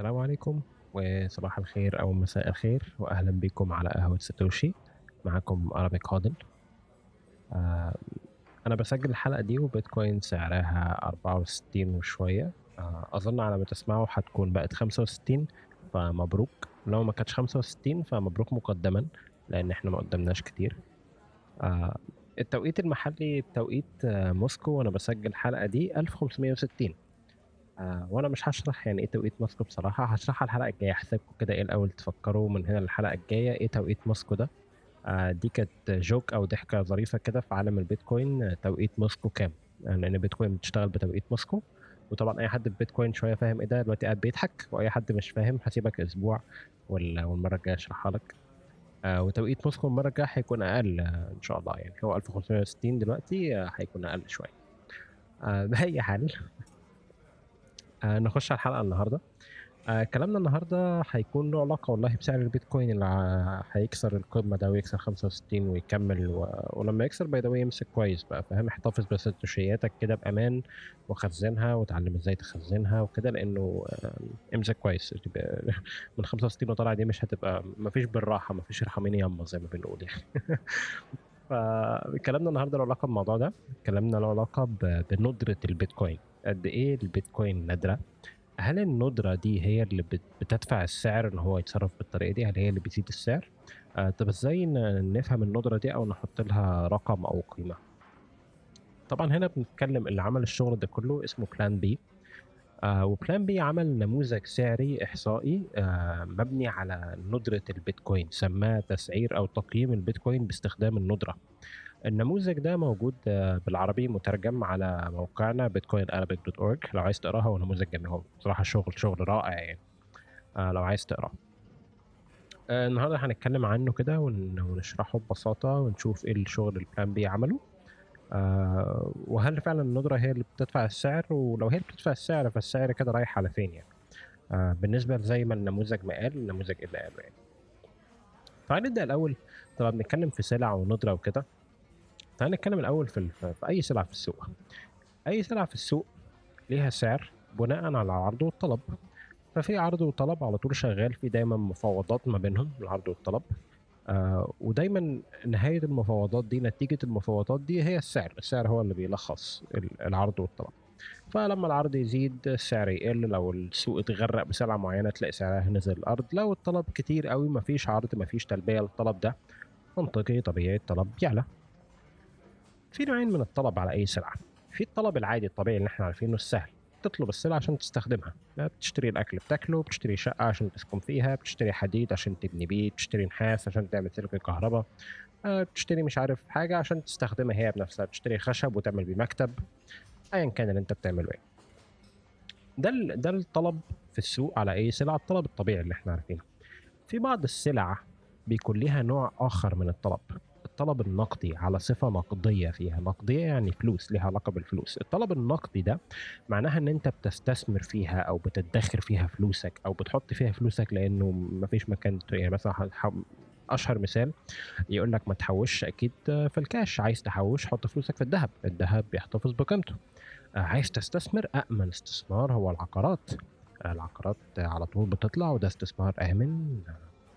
السلام عليكم وصباح الخير أو مساء الخير وأهلا بكم على قهوة ساتوشي معكم أرابيك هادل آه أنا بسجل الحلقة دي وبيتكوين سعرها 64 وشوية. آه أظن على ما تسمعوا هتكون بقت 65 فمبروك. لو ما كانتش 65 فمبروك مقدما لأن إحنا ما قدمناش كتير. آه التوقيت المحلي بتوقيت موسكو وأنا بسجل الحلقة دي 1560 آه وأنا مش هشرح يعني إيه توقيت موسكو بصراحة. هشرحها الحلقة الجاية. هسيبكم كده إيه الأول تفكروا من هنا للحلقة الجاية. إيه توقيت موسكو ده؟ آه دي كانت جوك أو ضحكة ظريفة كده في عالم البيتكوين. آه، توقيت موسكو كام؟ لأن يعني بيتكوين بتشتغل بتوقيت موسكو وطبعا أي حد في بيتكوين شوية فاهم إيه ده دلوقتي قاعد بيضحك. وأي حد مش فاهم هسيبك أسبوع وال- والمرة الجاية أشرحها لك. آه وتوقيت موسكو المرة الجاية هيكون أقل آه إن شاء الله. يعني هو 1560 دلوقتي آه هيكون أقل شوية. آه بأي حال آه نخش على الحلقة النهارده. آه كلامنا النهارده هيكون له علاقة والله بسعر البيتكوين اللي هيكسر القمة ده ويكسر 65 ويكمل و... ولما يكسر by the امسك كويس بقى فاهم؟ احتفظ بساتوشياتك كده بأمان وخزنها وتعلم إزاي تخزنها وكده لأنه آه امسك كويس. من 65 وطالع دي مش هتبقى مفيش بالراحة مفيش ارحميني ياما زي ما بنقول يعني. فكلامنا النهارده له علاقة بالموضوع ده كلامنا له علاقة بندرة البيتكوين. قد إيه البيتكوين نادرة؟ هل الندرة دي هي اللي بت- بتدفع السعر إن هو يتصرف بالطريقة دي؟ هل هي اللي بتزيد السعر؟ آه طب إزاي نفهم الندرة دي أو نحط لها رقم أو قيمة؟ طبعا هنا بنتكلم اللي عمل الشغل ده كله اسمه PlanB آه و PlanB عمل نموذج سعري إحصائي آه مبني على ندرة البيتكوين سماه تسعير أو تقييم البيتكوين باستخدام الندرة. النموذج ده موجود آه، بالعربي مترجم على موقعنا bitcoinarabic.org لو عايز تقراها هو نموذج جميل هو بصراحة شغل شغل رائع يعني. آه، لو عايز تقراه آه، النهارده هنتكلم عنه كده ون- ونشرحه ببساطة ونشوف إيه الشغل البلان بي عمله. آه، وهل فعلا الندرة هي اللي بتدفع السعر؟ ولو هي اللي بتدفع السعر فالسعر كده رايح على فين يعني؟ آه، بالنسبة زي ما النموذج ما قال النموذج اللي قاله يعني؟ تعال نبدأ الأول. طبعا بنتكلم في سلع وندرة وكده. تعال نتكلم الأول في, في أي سلعة في السوق. أي سلعة في السوق ليها سعر بناء على العرض والطلب. ففي عرض وطلب على طول شغال في دايما مفاوضات ما بينهم العرض والطلب. آه ودايما نهاية المفاوضات دي نتيجة المفاوضات دي هي السعر. السعر هو اللي بيلخص ال- العرض والطلب. فلما العرض يزيد السعر يقل. لو السوق اتغرق بسلعة معينة تلاقي سعرها نزل الأرض. لو الطلب كتير قوي مفيش عرض مفيش تلبية للطلب ده منطقي طبيعي الطلب يعلى. في نوعين من الطلب على أي سلعة. في الطلب العادي الطبيعي اللي إحنا عارفينه السهل. تطلب السلعة عشان تستخدمها. بتشتري الأكل بتاكله بتشتري شقة عشان تسكن فيها بتشتري حديد عشان تبني بيت بتشتري نحاس عشان تعمل سلك كهرباء آه، بتشتري مش عارف حاجة عشان تستخدمها هي بنفسها بتشتري خشب وتعمل بيه مكتب ايا كان اللي أنت بتعمله إيه. ده ده الطلب في السوق على أي سلعة الطلب الطبيعي اللي إحنا عارفينه. في بعض السلع بيكون ليها نوع آخر من الطلب. الطلب النقدي على صفة نقدية فيها. نقدية يعني فلوس ليها علاقة بالفلوس. الطلب النقدي ده معناها إن أنت بتستثمر فيها أو بتدخر فيها فلوسك أو بتحط فيها فلوسك لأنه مفيش مكان يعني مثلا أشهر مثال يقول لك ما تحوش أكيد في الكاش. عايز تحوش حط فلوسك في الذهب. الذهب بيحتفظ بقيمته. آه، عايز تستثمر امن استثمار هو العقارات. العقارات على طول بتطلع وده استثمار آمن.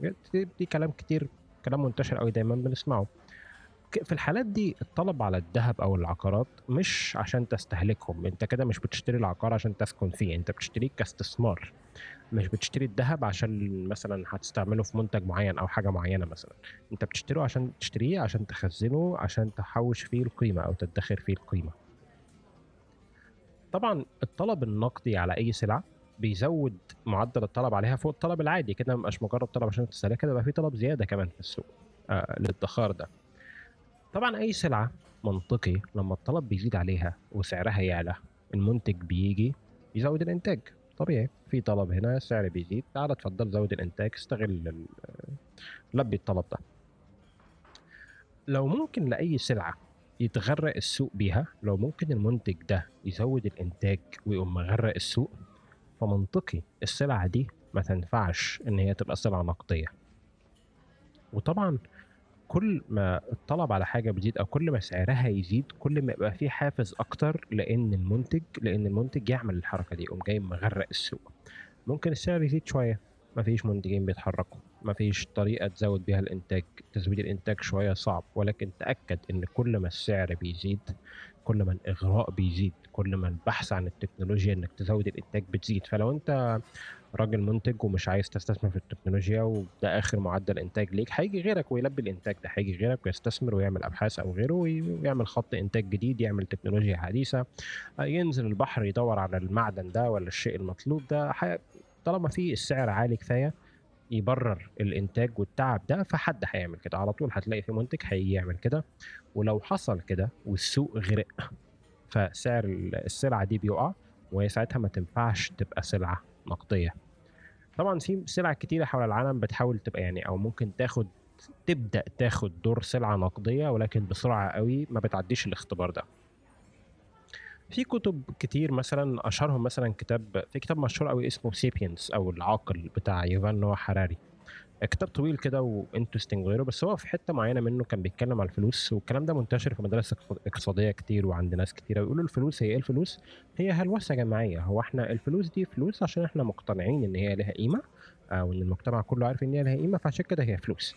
آه، دي, كلام كتير كلام منتشر قوي دايما بنسمعه. في الحالات دي الطلب على الذهب أو العقارات مش عشان تستهلكهم. أنت كده مش بتشتري العقار عشان تسكن فيه أنت بتشتريه كاستثمار. مش بتشتري الذهب عشان مثلا هتستعمله في منتج معين أو حاجة معينة مثلا. أنت بتشتريه عشان تشتريه عشان تخزنه عشان تحوش فيه القيمة أو تدخر فيه القيمة. طبعا الطلب النقدي على أي سلعة بيزود معدل الطلب عليها فوق الطلب العادي. كده مبقاش مجرد طلب عشان تستهلكها كده بقى في طلب زيادة كمان في السوق آه للادخار ده. طبعا أي سلعة منطقي لما الطلب بيزيد عليها وسعرها يعلى المنتج بيجي يزود الإنتاج. طبيعي في طلب هنا السعر بيزيد. تعال اتفضل زود الإنتاج استغل لبي الطلب ده. لو ممكن لأي سلعة يتغرق السوق بيها لو ممكن المنتج ده يزود الإنتاج ويقوم مغرق السوق فمنطقي السلعة دي ما تنفعش إن هي تبقى سلعة نقدية. وطبعا كل ما الطلب على حاجة بيزيد أو كل ما سعرها يزيد كل ما يبقى في حافز أكتر لأن المنتج لأن المنتج يعمل الحركة دي يقوم جاي مغرق السوق. ممكن السعر يزيد شوية مفيش منتجين بيتحركوا مفيش طريقة تزود بيها الإنتاج تزويد الإنتاج شوية صعب ولكن تأكد إن كل ما السعر بيزيد كل ما الإغراء بيزيد كل ما البحث عن التكنولوجيا إنك تزود الإنتاج بتزيد. فلو أنت راجل منتج ومش عايز تستثمر في التكنولوجيا وده آخر معدل إنتاج ليك هيجي غيرك ويلبي الإنتاج ده هيجي غيرك ويستثمر ويعمل أبحاث أو غيره ويعمل خط إنتاج جديد يعمل تكنولوجيا حديثة ينزل البحر يدور على المعدن ده ولا الشيء المطلوب ده طالما في السعر عالي كفاية يبرر الإنتاج والتعب ده فحد هيعمل كده. على طول هتلاقي في منتج هيجي يعمل كده. ولو حصل كده والسوق غرق فسعر السلعة دي بيقع وهي ساعتها ما تنفعش تبقى سلعة نقدية. طبعا في سلع كتيرة حول العالم بتحاول تبقى يعني أو ممكن تاخد تبدأ تاخد دور سلعة نقدية ولكن بسرعة قوي ما بتعديش الاختبار ده. في كتب كتير مثلا أشهرهم مثلا كتاب في كتاب مشهور قوي اسمه Sapiens أو العاقل بتاع يوفال نوح هراري كتاب طويل كده و interesting غيره بس هو في حتة معينة منه كان بيتكلم على الفلوس والكلام ده منتشر في مدارس اقتصادية كتير وعند ناس كتير ويقولوا الفلوس هي إيه الفلوس؟ هي هلوسة جماعية هو إحنا الفلوس دي فلوس عشان إحنا مقتنعين إن هي لها قيمة أو إن المجتمع كله عارف إن هي لها قيمة فعشان كده هي فلوس.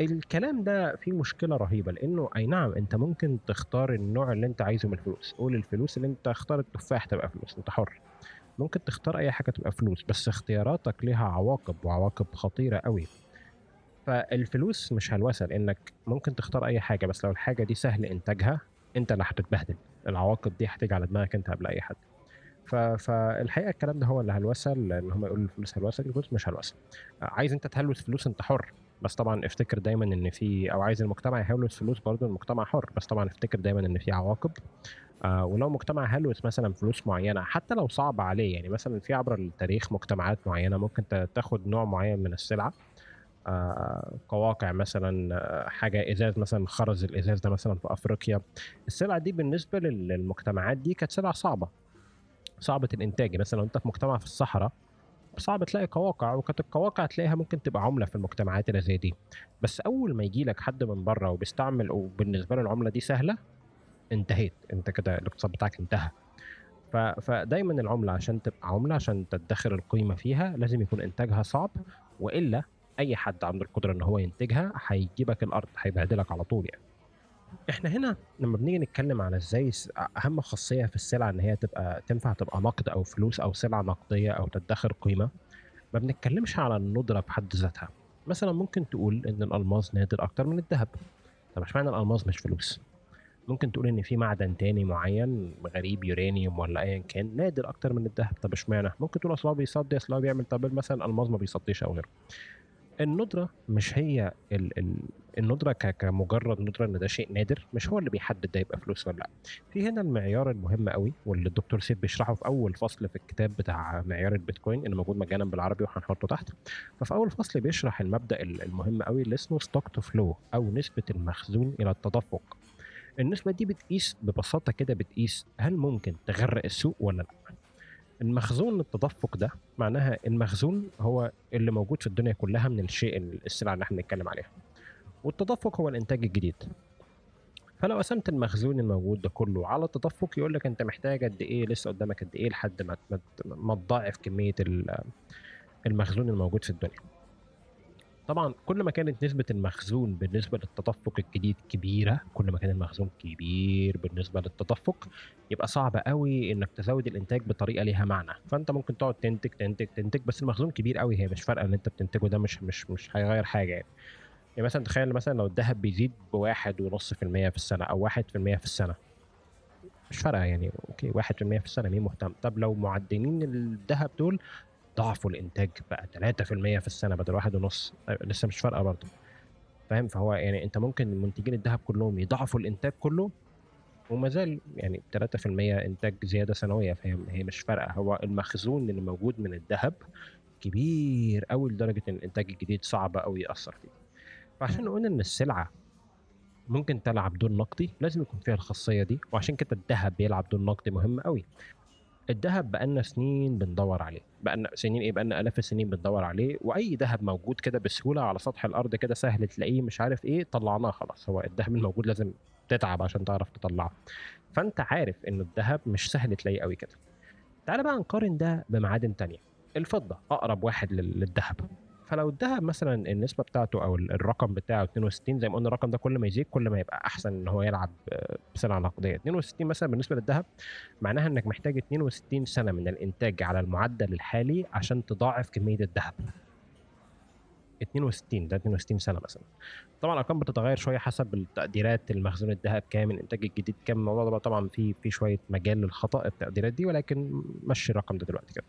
الكلام ده فيه مشكلة رهيبة لأنه أي نعم أنت ممكن تختار النوع اللي أنت عايزه من الفلوس. قول الفلوس اللي أنت اختار التفاح تبقى فلوس أنت حر. ممكن تختار أي حاجة تبقى فلوس بس اختياراتك ليها عواقب وعواقب خطيرة قوي فالفلوس مش هلوسة لأنك ممكن تختار أي حاجة بس لو الحاجة دي سهل إنتاجها أنت اللي هتتبهدل. العواقب دي هتيجي على دماغك أنت قبل أي حد. فالحقيقة الكلام ده هو اللي هلوسة لأن هم يقولوا الفلوس هلوسة الفلوس مش هلوسة. عايز أنت تهلوس فلوس أنت حر. بس طبعا افتكر دايما إن في أو عايز المجتمع يهلوس فلوس برضه المجتمع حر بس طبعا افتكر دايما إن في عواقب. آه ولو مجتمع هلوس مثلا فلوس معينة حتى لو صعب عليه يعني مثلا في عبر التاريخ مجتمعات معينة ممكن تاخد نوع معين من السلعة. آه قواقع مثلا آه حاجة إزاز مثلا خرز الإزاز ده مثلا في أفريقيا. السلعة دي بالنسبة للمجتمعات دي كانت سلعة صعبة. صعبة الإنتاج مثلا لو أنت في مجتمع في الصحراء صعب تلاقي قواقع وكانت القواقع تلاقيها ممكن تبقى عملة في المجتمعات اللي زي دي. بس أول ما يجي لك حد من بره وبيستعمل وبالنسبه له العملة دي سهلة انتهيت. أنت كده الاقتصاد بتاعك انتهى. فدايما العملة عشان تبقى عملة عشان تدخر القيمة فيها لازم يكون إنتاجها صعب وإلا أي حد عنده القدرة إن هو ينتجها هيجيبك الأرض هيبهدلك على طول يعني. إحنا هنا لما بنيجي نتكلم على إزاي أهم خاصية في السلعة إن هي تبقى تنفع تبقى نقد أو فلوس أو سلعة نقدية أو تدخر قيمة ما بنتكلمش على الندرة في حد ذاتها. مثلا ممكن تقول إن الألماس نادر أكتر من الذهب. طب اشمعنى الألماس مش فلوس. ممكن تقول إن في معدن تاني معين غريب يورانيوم ولا ايا كان نادر أكتر من الذهب. طب اشمعنى؟ ممكن تقول أصل هو بيصدي أصل هو بيعمل طب مثلا الالماس ما بيصديش أو غيره. الندرة مش هي الندرة كمجرد ندرة إن ده شيء نادر مش هو اللي بيحدد ده يبقى فلوس ولا لأ. في هنا المعيار المهم قوي واللي الدكتور سيف بيشرحه في أول فصل في الكتاب بتاع معيار البيتكوين اللي موجود مجانا بالعربي وهنحطه تحت. ففي أول فصل بيشرح المبدأ المهم قوي اللي اسمه stock to flow أو نسبة المخزون إلى التدفق. النسبة دي بتقيس ببساطة كده بتقيس هل ممكن تغرق السوق ولا لأ. المخزون التدفق ده معناها المخزون هو اللي موجود في الدنيا كلها من الشيء السلعة اللي إحنا بنتكلم عليها. والتدفق هو الإنتاج الجديد. فلو قسمت المخزون الموجود ده كله على التدفق يقول لك أنت محتاج قد إيه لسه قدامك قد إيه لحد ما ما تضاعف كمية المخزون الموجود في الدنيا. طبعا كل ما كانت نسبة المخزون بالنسبة للتدفق الجديد كبيرة كل ما كان المخزون كبير بالنسبة للتدفق يبقى صعب قوي إنك تزود الإنتاج بطريقة ليها معنى. فأنت ممكن تقعد تنتج تنتج تنتج بس المخزون كبير قوي هي مش فارقة اللي أنت بتنتجه ده مش مش مش هيغير حاجة يعني. يعني مثلا تخيل مثلا لو الذهب بيزيد بواحد ونص في المية في السنة أو واحد في المية في السنة. مش فارقة يعني أوكي واحد في المية في السنة مين مهتم؟ طب لو معدنين الذهب دول ضعفوا الإنتاج بقى 3% في السنة بدل واحد ونص. لسه مش فارقة برضه. فاهم؟ فهو يعني أنت ممكن منتجين الذهب كلهم يضاعفوا الإنتاج كله وما زال يعني 3% إنتاج زيادة سنوية فهي هي مش فارقة. هو المخزون اللي موجود من الذهب كبير قوي لدرجة إن الإنتاج الجديد صعب قوي يأثر فيه. فعشان نقول إن السلعة ممكن تلعب دور نقدي لازم يكون فيها الخاصية دي وعشان كده الذهب بيلعب دور نقدي مهم قوي الذهب بقالنا سنين بندور عليه بقالنا سنين إيه؟ بقالنا آلاف السنين بندور عليه وأي ذهب موجود كده بسهولة على سطح الأرض كده سهل تلاقيه مش عارف إيه طلعناه خلاص. هو الذهب الموجود لازم تتعب عشان تعرف تطلعه. فأنت عارف إن الذهب مش سهل تلاقيه قوي كده. تعال بقى نقارن ده بمعادن تانية. الفضة أقرب واحد للذهب. فلو الذهب مثلا النسبة بتاعته أو الرقم بتاعه 62 زي ما قلنا الرقم ده كل ما يزيد كل ما يبقى أحسن إن هو يلعب بسلعة نقدية. 62 مثلا بالنسبة للذهب معناها إنك محتاج 62 سنة من الإنتاج على المعدل الحالي عشان تضاعف كمية الذهب. 62 ده 62 سنة مثلا. طبعا الأرقام بتتغير شوية حسب التقديرات المخزون الذهب كام الإنتاج الجديد كام الموضوع ده طبعا في في شوية مجال للخطأ التقديرات دي ولكن مشي الرقم ده دلوقتي كده.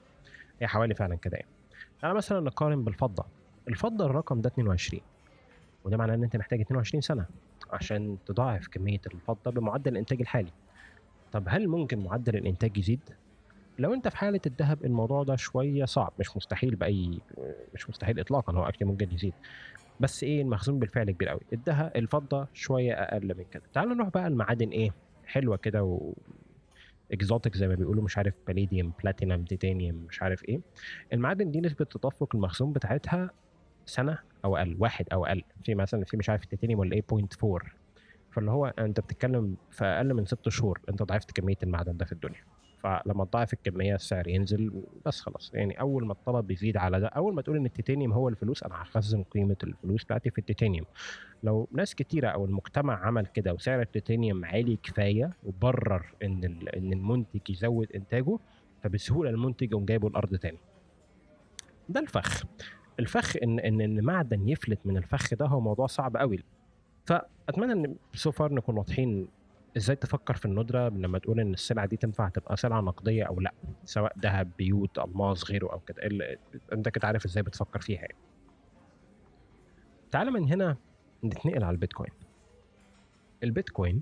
هي حوالي فعلا كده يعني. أنا مثلا نقارن بالفضة. الفضة الرقم ده 22 وده معناه إن أنت محتاج 22 سنة عشان تضاعف كمية الفضة بمعدل الإنتاج الحالي. طب هل ممكن معدل الإنتاج يزيد؟ لو أنت في حالة الذهب الموضوع ده شوية صعب. مش مستحيل بأي مش مستحيل اطلاقا هو أكيد ممكن يزيد. بس إيه المخزون بالفعل كبير قوي الذهب الفضة شوية أقل من كده. تعالوا نروح بقى المعادن إيه؟ حلوة كده exotic زي ما بيقولوا مش عارف palladium platinum titanium مش عارف إيه. المعادن دي نسبة تدفق المخزون بتاعتها سنة أو أقل واحد أو أقل. في مثلا في مش عارف التيتانيوم ولا إيه 0.4 فاللي هو أنت بتتكلم في أقل من ست شهور أنت ضاعفت كمية المعدن ده في الدنيا. فلما تضاعف الكمية السعر ينزل بس خلاص. يعني أول ما الطلب بيزيد على ده أول ما تقول إن التيتانيوم هو الفلوس أنا هخزن قيمة الفلوس بتاعتي في التيتانيوم. لو ناس كتيرة أو المجتمع عمل كده وسعر التيتانيوم عالي كفاية وبرر إن إن المنتج يزود إنتاجه فبسهولة المنتج يقوم جايبه الأرض تاني. ده الفخ. الفخ إن إن إن معدن يفلت من الفخ ده هو موضوع صعب قوي فأتمنى إن سو نكون واضحين إزاي تفكر في الندرة لما تقول إن السلعة دي تنفع تبقى سلعة نقدية أو لأ؟ سواء ذهب بيوت ألماس غيره أو كده. أنت كده عارف إزاي بتفكر فيها يعني. تعال من هنا نتنقل على البيتكوين. البيتكوين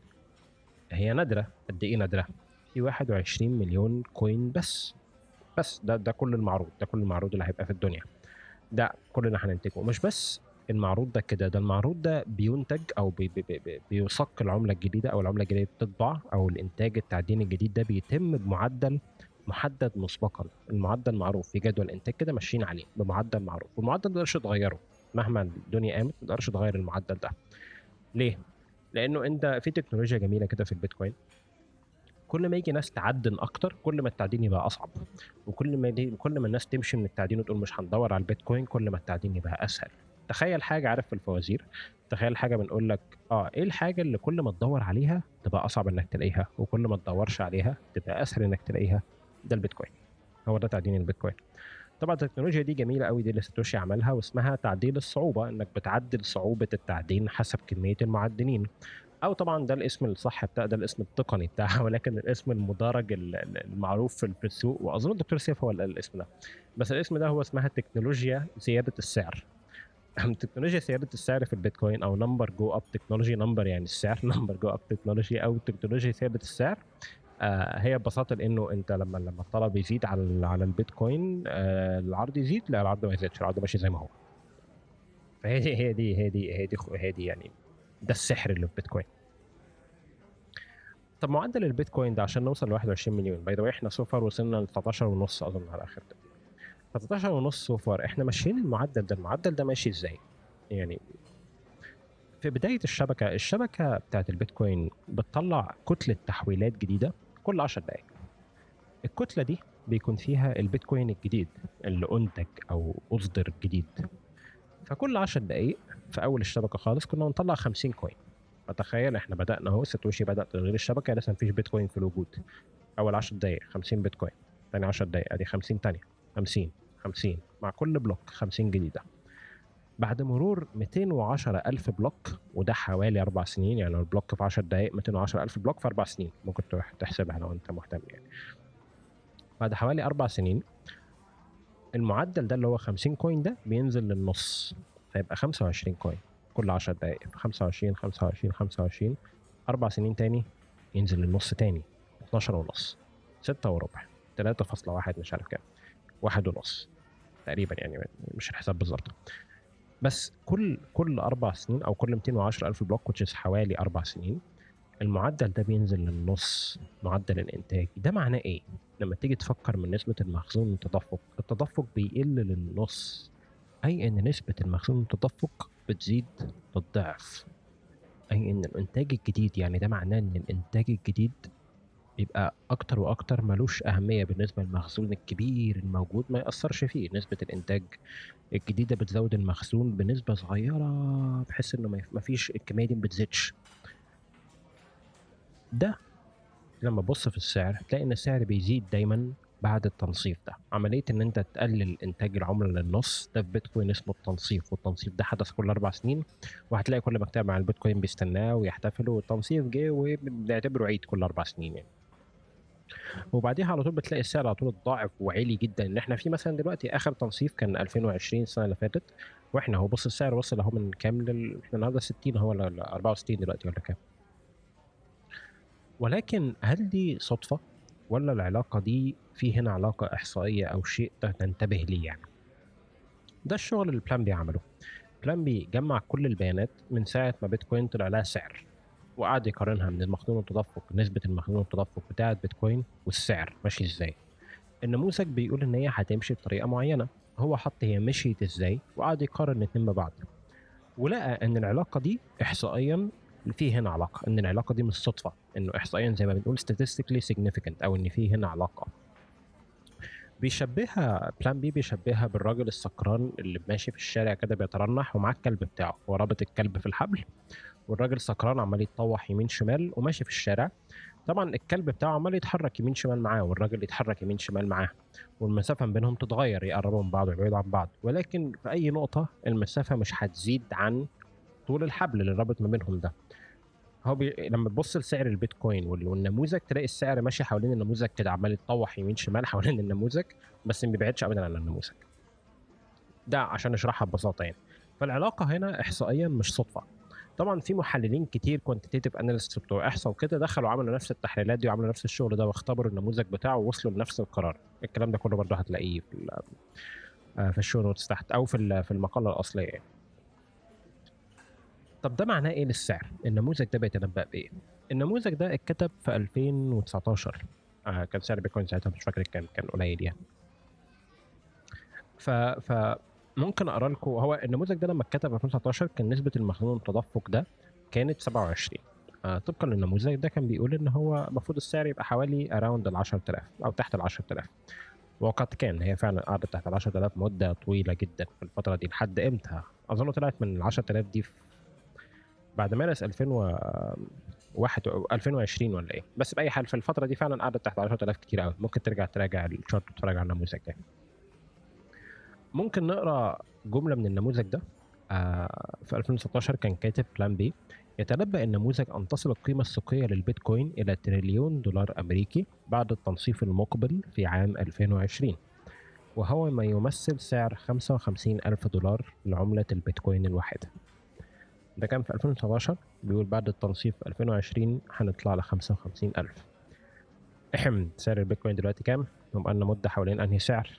هي نادره قد إيه نادره في 21 مليون coin بس. بس ده ده كل المعروض ده كل المعروض اللي هيبقى في الدنيا. ده كل اللي هننتجه. مش بس المعروض ده كده ده المعروض ده بينتج أو بي بي بي بيصك العملة الجديدة أو العملة الجديدة بتطبع أو الإنتاج التعدين الجديد ده بيتم بمعدل محدد مسبقا. المعدل معروف في جدول إنتاج كده ماشيين عليه بمعدل معروف والمعدل ما تقدرش تغيره مهما الدنيا قامت ما تقدرش تغير المعدل ده. ليه؟ لأنه أنت في تكنولوجيا جميلة كده في البيتكوين. كل ما يجي ناس تعدن أكتر كل ما التعدين يبقى أصعب. وكل ما كل ما الناس تمشي من التعدين وتقول مش هندور على البيتكوين كل ما التعدين يبقى أسهل. تخيل حاجة عارف في الفوازير تخيل حاجة بنقول لك آه إيه الحاجة اللي كل ما تدور عليها تبقى أصعب إنك تلاقيها وكل ما تدورش عليها تبقى أسهل إنك تلاقيها؟ ده البيتكوين. هو ده تعدين البيتكوين. طبعا التكنولوجيا دي جميلة قوي دي اللي ساتوشي عملها واسمها تعديل الصعوبة إنك بتعدل صعوبة التعدين حسب كمية المعدنين. أو طبعا ده الاسم الصح بتاع ده الاسم التقني بتاعها ولكن الاسم المدرج المعروف في السوق وأظن الدكتور سيف هو الاسم ده. بس الاسم ده هو اسمها تكنولوجيا زيادة السعر. تكنولوجيا زيادة السعر في البيتكوين أو number go up technology number يعني السعر number go up technology أو تكنولوجيا زيادة السعر آه هي ببساطة لإنه أنت لما لما الطلب يزيد على على البيتكوين آه العرض يزيد لا العرض ما يزيدش العرض ماشي زي ما هو. فهي دي هي دي هي دي هي دي, هي دي يعني ده السحر اللي في بيتكوين. طب معدل البيتكوين ده عشان نوصل ل 21 مليون by the إحنا so far وصلنا ل 19 ونص أظن على آخر تقريبا 13 ونص so far إحنا ماشيين المعدل ده. المعدل ده ماشي إزاي؟ يعني في بداية الشبكة الشبكة بتاعت البيتكوين بتطلع كتلة تحويلات جديدة كل 10 دقايق. الكتلة دي بيكون فيها البيتكوين الجديد اللي أنتج أو أصدر جديد. فكل 10 دقايق في أول الشبكة خالص كنا بنطلع 50 coin فتخيل إحنا بدأنا أهو ساتوشي بدأ تغيير الشبكة لسه مفيش بيتكوين في الوجود. أول 10 دقايق 50 بيتكوين تاني 10 دقايق أدي 50 تانية 50 50 مع كل block 50 جديدة بعد مرور 210 ألف block وده حوالي أربع سنين يعني ال block في 10 دقايق 210 ألف block في أربع سنين ممكن تحسبها لو أنت مهتم يعني. بعد حوالي أربع سنين المعدل ده اللي هو 50 coin ده بينزل للنص فيبقى 25 coin كل 10 دقايق. 25 25 25 أربع سنين تاني ينزل للنص تاني 12 ونص 6 وربع 3.1 مش عارف كام واحد ونص. تقريبا يعني مش الحساب بالظبط. بس كل كل أربع سنين أو كل 210 ألف بلوك وتشيز حوالي أربع سنين المعدل ده بينزل للنص معدل الإنتاج. ده معناه إيه؟ لما تيجي تفكر من نسبة المخزون التدفق التدفق بيقل للنص. أي إن نسبة المخزون التدفق بتزيد للضعف أي إن الإنتاج الجديد يعني ده معناه إن الإنتاج الجديد يبقى أكتر وأكتر ملوش أهمية بالنسبة للمخزون الكبير الموجود ما يأثرش فيه. نسبة الإنتاج الجديدة بتزود المخزون بنسبة صغيرة بحيث إنه ما فيش الكمية دي ما بتزيدش. ده لما تبص في السعر تلاقي إن السعر بيزيد دايما بعد التنصيف ده. عملية إن أنت تقلل إنتاج العملة للنص ده في بيتكوين اسمه التنصيف والتنصيف ده حدث كل أربع سنين وهتلاقي كل مكتب مع البيتكوين بيستناه ويحتفلوا والتنصيف جه وبنعتبره عيد كل أربع سنين يعني. وبعديها على طول بتلاقي السعر على طول اتضاعف وعالي جدا. إن إحنا في مثلا دلوقتي آخر تنصيف كان 2020 السنة اللي فاتت وإحنا هو بص السعر وصل أهو من كام لل... إحنا النهارده 60 هو ولا 64 دلوقتي ولا كام. ولكن هل دي صدفة ولا العلاقة دي في هنا علاقة إحصائية أو شيء تنتبه ليه يعني؟ ده الشغل اللي Plan B عمله. Plan B جمع كل البيانات من ساعة ما بيتكوين طلع لها سعر. وقعد يقارنها من المخزون التدفق نسبة المخزون التدفق بتاعة بيتكوين والسعر ماشي إزاي. النموذج بيقول إن هي هتمشي بطريقة معينة هو حط هي مشيت إزاي وقعد يقارن الاتنين ببعض. ولقى إن العلاقة دي احصائيا في هنا علاقة إن العلاقة دي مش صدفة إنه احصائيا زي ما بنقول statistically significant أو إن في هنا علاقة. بيشبهها Plan B بيشبهها بالراجل السكران اللي ماشي في الشارع كده بيترنح ومعاه الكلب بتاعه ورابط الكلب في الحبل. والراجل سكران عمال يتطوح يمين شمال وماشي في الشارع. طبعا الكلب بتاعه عمال يتحرك يمين شمال معاه والراجل يتحرك يمين شمال معاه. والمسافة بينهم تتغير يقربوا من بعض ويبعدوا عن بعض. ولكن في أي نقطة المسافة مش هتزيد عن طول الحبل اللي رابط ما بينهم ده. هو بي... لما تبص لسعر البيتكوين والنموذج تلاقي السعر ماشي حوالين النموذج كده عمال يتطوح يمين شمال حوالين النموذج بس ما بيبعدش ابدا عن النموذج. ده عشان نشرحها ببساطة يعني. فالعلاقة هنا احصائيا مش صدفة. طبعا في محللين كتير quantitative analyst بتوع إحصاء وكده دخلوا عملوا نفس التحليلات دي وعملوا نفس الشغل ده واختبروا النموذج بتاعه ووصلوا لنفس القرار الكلام ده كله برضه هتلاقيه في آه، في ال show notes تحت أو في في المقالة الأصلية يعني. طب ده معناه إيه للسعر؟ النموذج ده بيتنبأ بإيه؟ النموذج ده اتكتب في 2019 آه كان سعر بيتكوين ساعتها مش فاكر كام كان قليل يعني ف ف ممكن أقرأ لكم هو النموذج ده لما اتكتب في 2019 كان نسبة المخزون التدفق ده كانت 27 آه طبقا للنموذج ده كان بيقول إن هو المفروض السعر يبقى حوالي around ال 10000 أو تحت ال 10000 وقد كان هي فعلا قعدت تحت ال 10000 مدة طويلة جدا في الفترة دي لحد إمتى؟ أظن طلعت من ال 10000 دي بعد مارس 2001 2020 ولا إيه. بس بأي حال في الفترة دي فعلا قعدت تحت 10000 كتير قوي ممكن ترجع تراجع ال chart وتتفرج على النموذج ده. ممكن نقرأ جملة من النموذج ده. آه في 2016 كان كاتب Plan B يتنبأ النموذج أن تصل القيمة السوقية للبيتكوين إلى تريليون دولار أمريكي بعد التنصيف المقبل في عام 2020 وهو ما يمثل سعر 55 ألف دولار لعملة البيتكوين الواحدة. ده كان في 2019 بيقول بعد التنصيف في 2020 هنطلع ل 55 ألف. احم سعر البيتكوين دلوقتي كام؟ لنا مدة حوالين أنهي سعر؟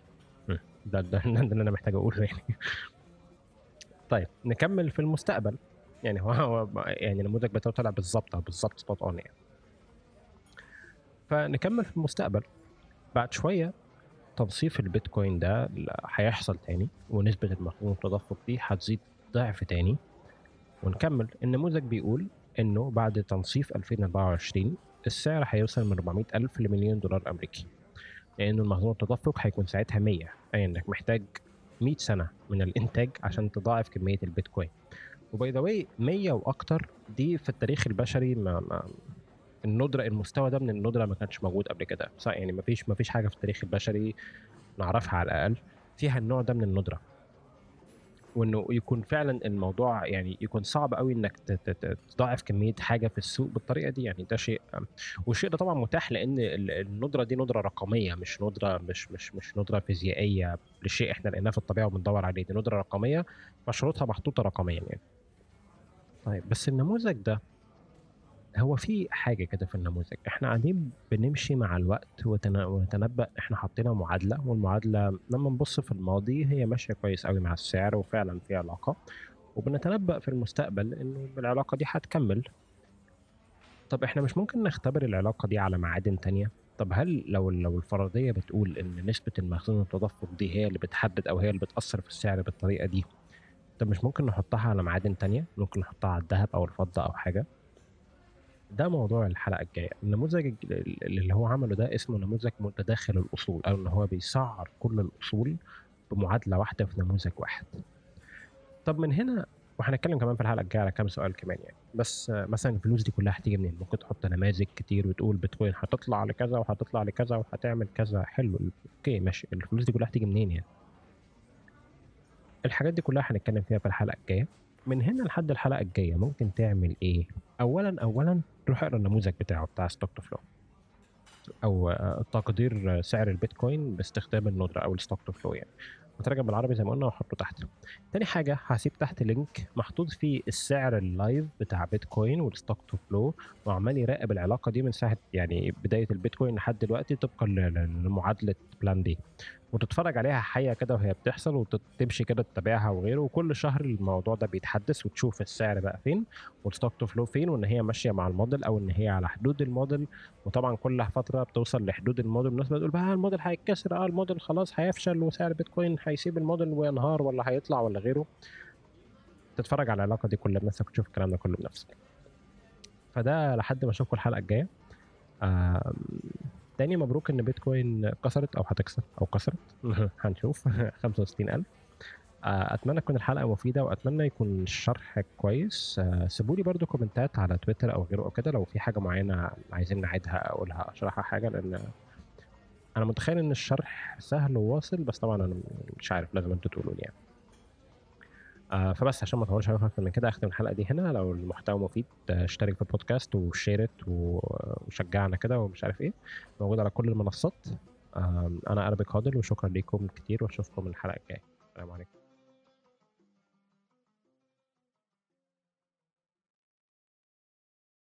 ده ده, ده اللي أنا محتاج أقوله يعني. طيب نكمل في المستقبل. يعني هو, هو يعني النموذج بتاعه طلع بالظبط بالظبط spot on يعني. فنكمل في المستقبل. بعد شوية تنصيف البيتكوين ده هيحصل تاني ونسبة المخزون التدفق دي هتزيد ضعف تاني. ونكمل. النموذج بيقول إنه بعد تنصيف 2024 السعر هيوصل من 400 ألف لمليون دولار أمريكي. لأن المخزون التدفق هيكون ساعتها 100 أي إنك محتاج 100 سنة من الإنتاج عشان تضاعف كمية البيتكوين. و by the way 100 وأكتر دي في التاريخ البشري ما, ما الندرة المستوى ده من الندرة ما كانش موجود قبل كده. يعني ما فيش ما فيش حاجة في التاريخ البشري نعرفها على الأقل. فيها النوع ده من الندرة. وإنه يكون فعلا الموضوع يعني يكون صعب قوي إنك تضاعف كمية حاجة في السوق بالطريقة دي. يعني ده شيء والشيء ده طبعا متاح لأن الندرة دي ندرة رقمية مش ندرة مش مش مش ندرة فيزيائية لشيء إحنا لقيناه في الطبيعة وبندور عليه. دي ندرة رقمية مشروطها محطوطة رقميا يعني. طيب بس النموذج ده هو في حاجة كده في النموذج إحنا قاعدين بنمشي مع الوقت ونتنبأ إحنا حطينا معادلة والمعادلة لما نبص في الماضي هي ماشية كويس قوي مع السعر وفعلا في علاقة وبنتنبأ في المستقبل إنه العلاقة دي هتكمل. طب إحنا مش ممكن نختبر العلاقة دي على معادن تانية؟ طب هل لو لو الفرضية بتقول إن نسبة المخزون التدفق دي هي اللي بتحدد أو هي اللي بتأثر في السعر بالطريقة دي طب مش ممكن نحطها على معادن تانية؟ ممكن نحطها على الذهب أو الفضة أو حاجة؟ ده موضوع الحلقة الجاية. النموذج اللي هو عمله ده اسمه نموذج متداخل الأصول أو إن هو بيسعر كل الأصول بمعادلة واحدة في نموذج واحد. طب من هنا وهنتكلم كمان في الحلقة الجاية على كام سؤال كمان يعني. بس مثلا الفلوس دي كلها هتيجي منين؟ ممكن تحط نماذج كتير وتقول بيتكوين هتطلع لكذا وهتطلع لكذا وهتعمل كذا. حلو. okay ماشي. الفلوس دي كلها هتيجي منين يعني؟ الحاجات دي كلها هنتكلم فيها في الحلقة الجاية. من هنا لحد الحلقة الجاية ممكن تعمل إيه؟ اولا اولا روح اقرأ النموذج بتاعه بتاع stock to flow أو تقدير سعر البيتكوين باستخدام الندرة أو ال stock to flow يعني. مترجم بالعربي زي ما قلنا واحطه تحت. تاني حاجة هسيب تحت link محطوط فيه السعر ال live بتاع بيتكوين وال stock to flow وعمال يراقب العلاقة دي من ساعة يعني بداية البيتكوين لحد دلوقتي طبقا لمعادلة Plan B وتتفرج عليها حية كده وهي بتحصل وتمشي كده تتابعها وغيره وكل شهر الموضوع ده بيتحدث وتشوف السعر بقى فين وال stock to flow فين وإن هي ماشية مع الموديل أو إن هي على حدود الموديل. وطبعا كل فترة بتوصل لحدود الموديل الناس بتقول بقى الموديل هيتكسر آه الموديل خلاص هيفشل وسعر البيتكوين هيسيب الموديل وينهار ولا هيطلع ولا غيره. تتفرج على العلاقة دي كلها بنفسك وتشوف الكلام ده كله بنفسك. فده لحد ما أشوفكم الحلقة الجاية. تاني مبروك إن بيتكوين كسرت أو هتكسر أو كسرت هنشوف. 65000 آه، أتمنى تكون الحلقة مفيدة وأتمنى يكون الشرح كويس. آه، سيبوا لي برده comment ات على تويتر أو غيره أو كده لو في حاجة معينة عايزين نعيدها أقولها أشرحها حاجة لأن أنا متخيل إن الشرح سهل وواصل بس طبعا أنا مش عارف لازم أنتوا تقولوا لي يعني. فبس عشان ما اطولش عليكم أكتر من كده اختم الحلقة دي هنا. لو المحتوى مفيد آه، اشترك في البودكاست وشيرت وشجعنا كده ومش عارف إيه. موجود على كل المنصات. آه أنا اربك هادل وشكرا لكم كتير وأشوفكم الحلقة الجاية. السلام عليكم.